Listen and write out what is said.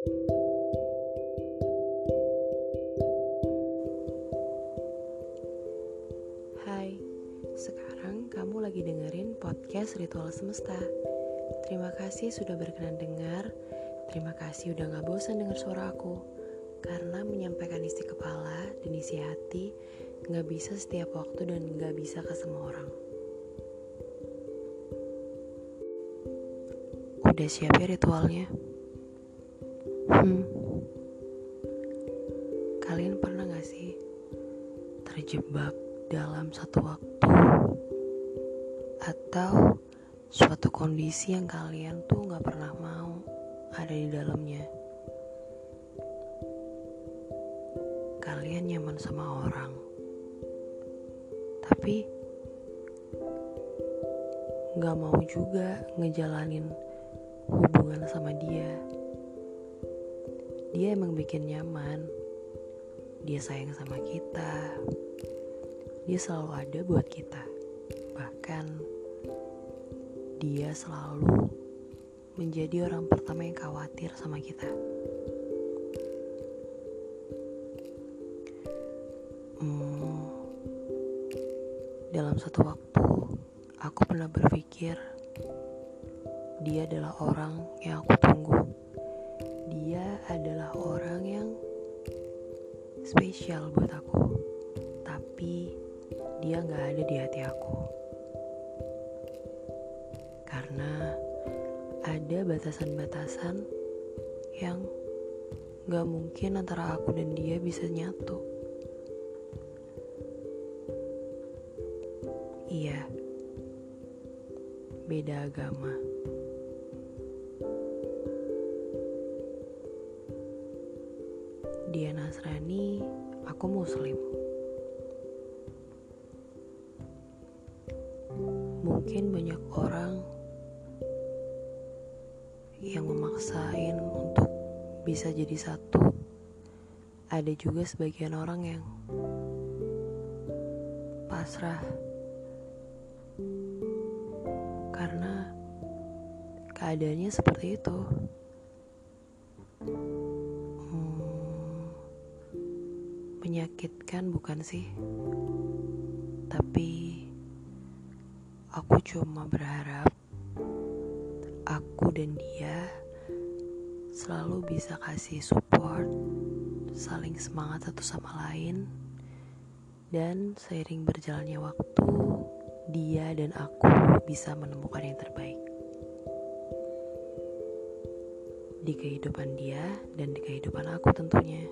Hai, sekarang kamu lagi dengerin podcast Ritual Semesta. Terima kasih sudah berkenan dengar. Terima kasih udah gak bosan dengar suara aku. Karena menyampaikan isi kepala dan isi hati gak bisa setiap waktu dan gak bisa ke semua orang. Udah siap ya ritualnya? Hmm. Kalian pernah gak sih terjebak dalam satu waktu atau suatu kondisi yang kalian tuh gak pernah mau ada di dalamnya. Kalian nyaman sama orang, tapi gak mau juga ngejalanin hubungan sama dia. Dia emang bikin nyaman, dia sayang sama kita, dia selalu ada buat kita. Bahkan dia selalu menjadi orang pertama yang khawatir sama kita. Hmm, dalam satu waktu, aku pernah berpikir dia adalah orang yang aku tunggu. Adalah orang yang spesial buat aku, tapi dia gak ada di hati aku. Karena ada batasan-batasan yang gak mungkin antara aku dan dia bisa nyatu. Iya, beda agama. Dia Nasrani, aku Muslim. Mungkin banyak orang yang memaksain untuk bisa jadi satu. Ada juga sebagian orang yang pasrah karena keadaannya seperti itu. Menyakitkan bukan sih? Tapi aku cuma berharap aku dan dia selalu bisa kasih support, saling semangat satu sama lain, dan seiring berjalannya waktu, dia dan aku bisa menemukan yang terbaik di kehidupan dia dan di kehidupan aku tentunya.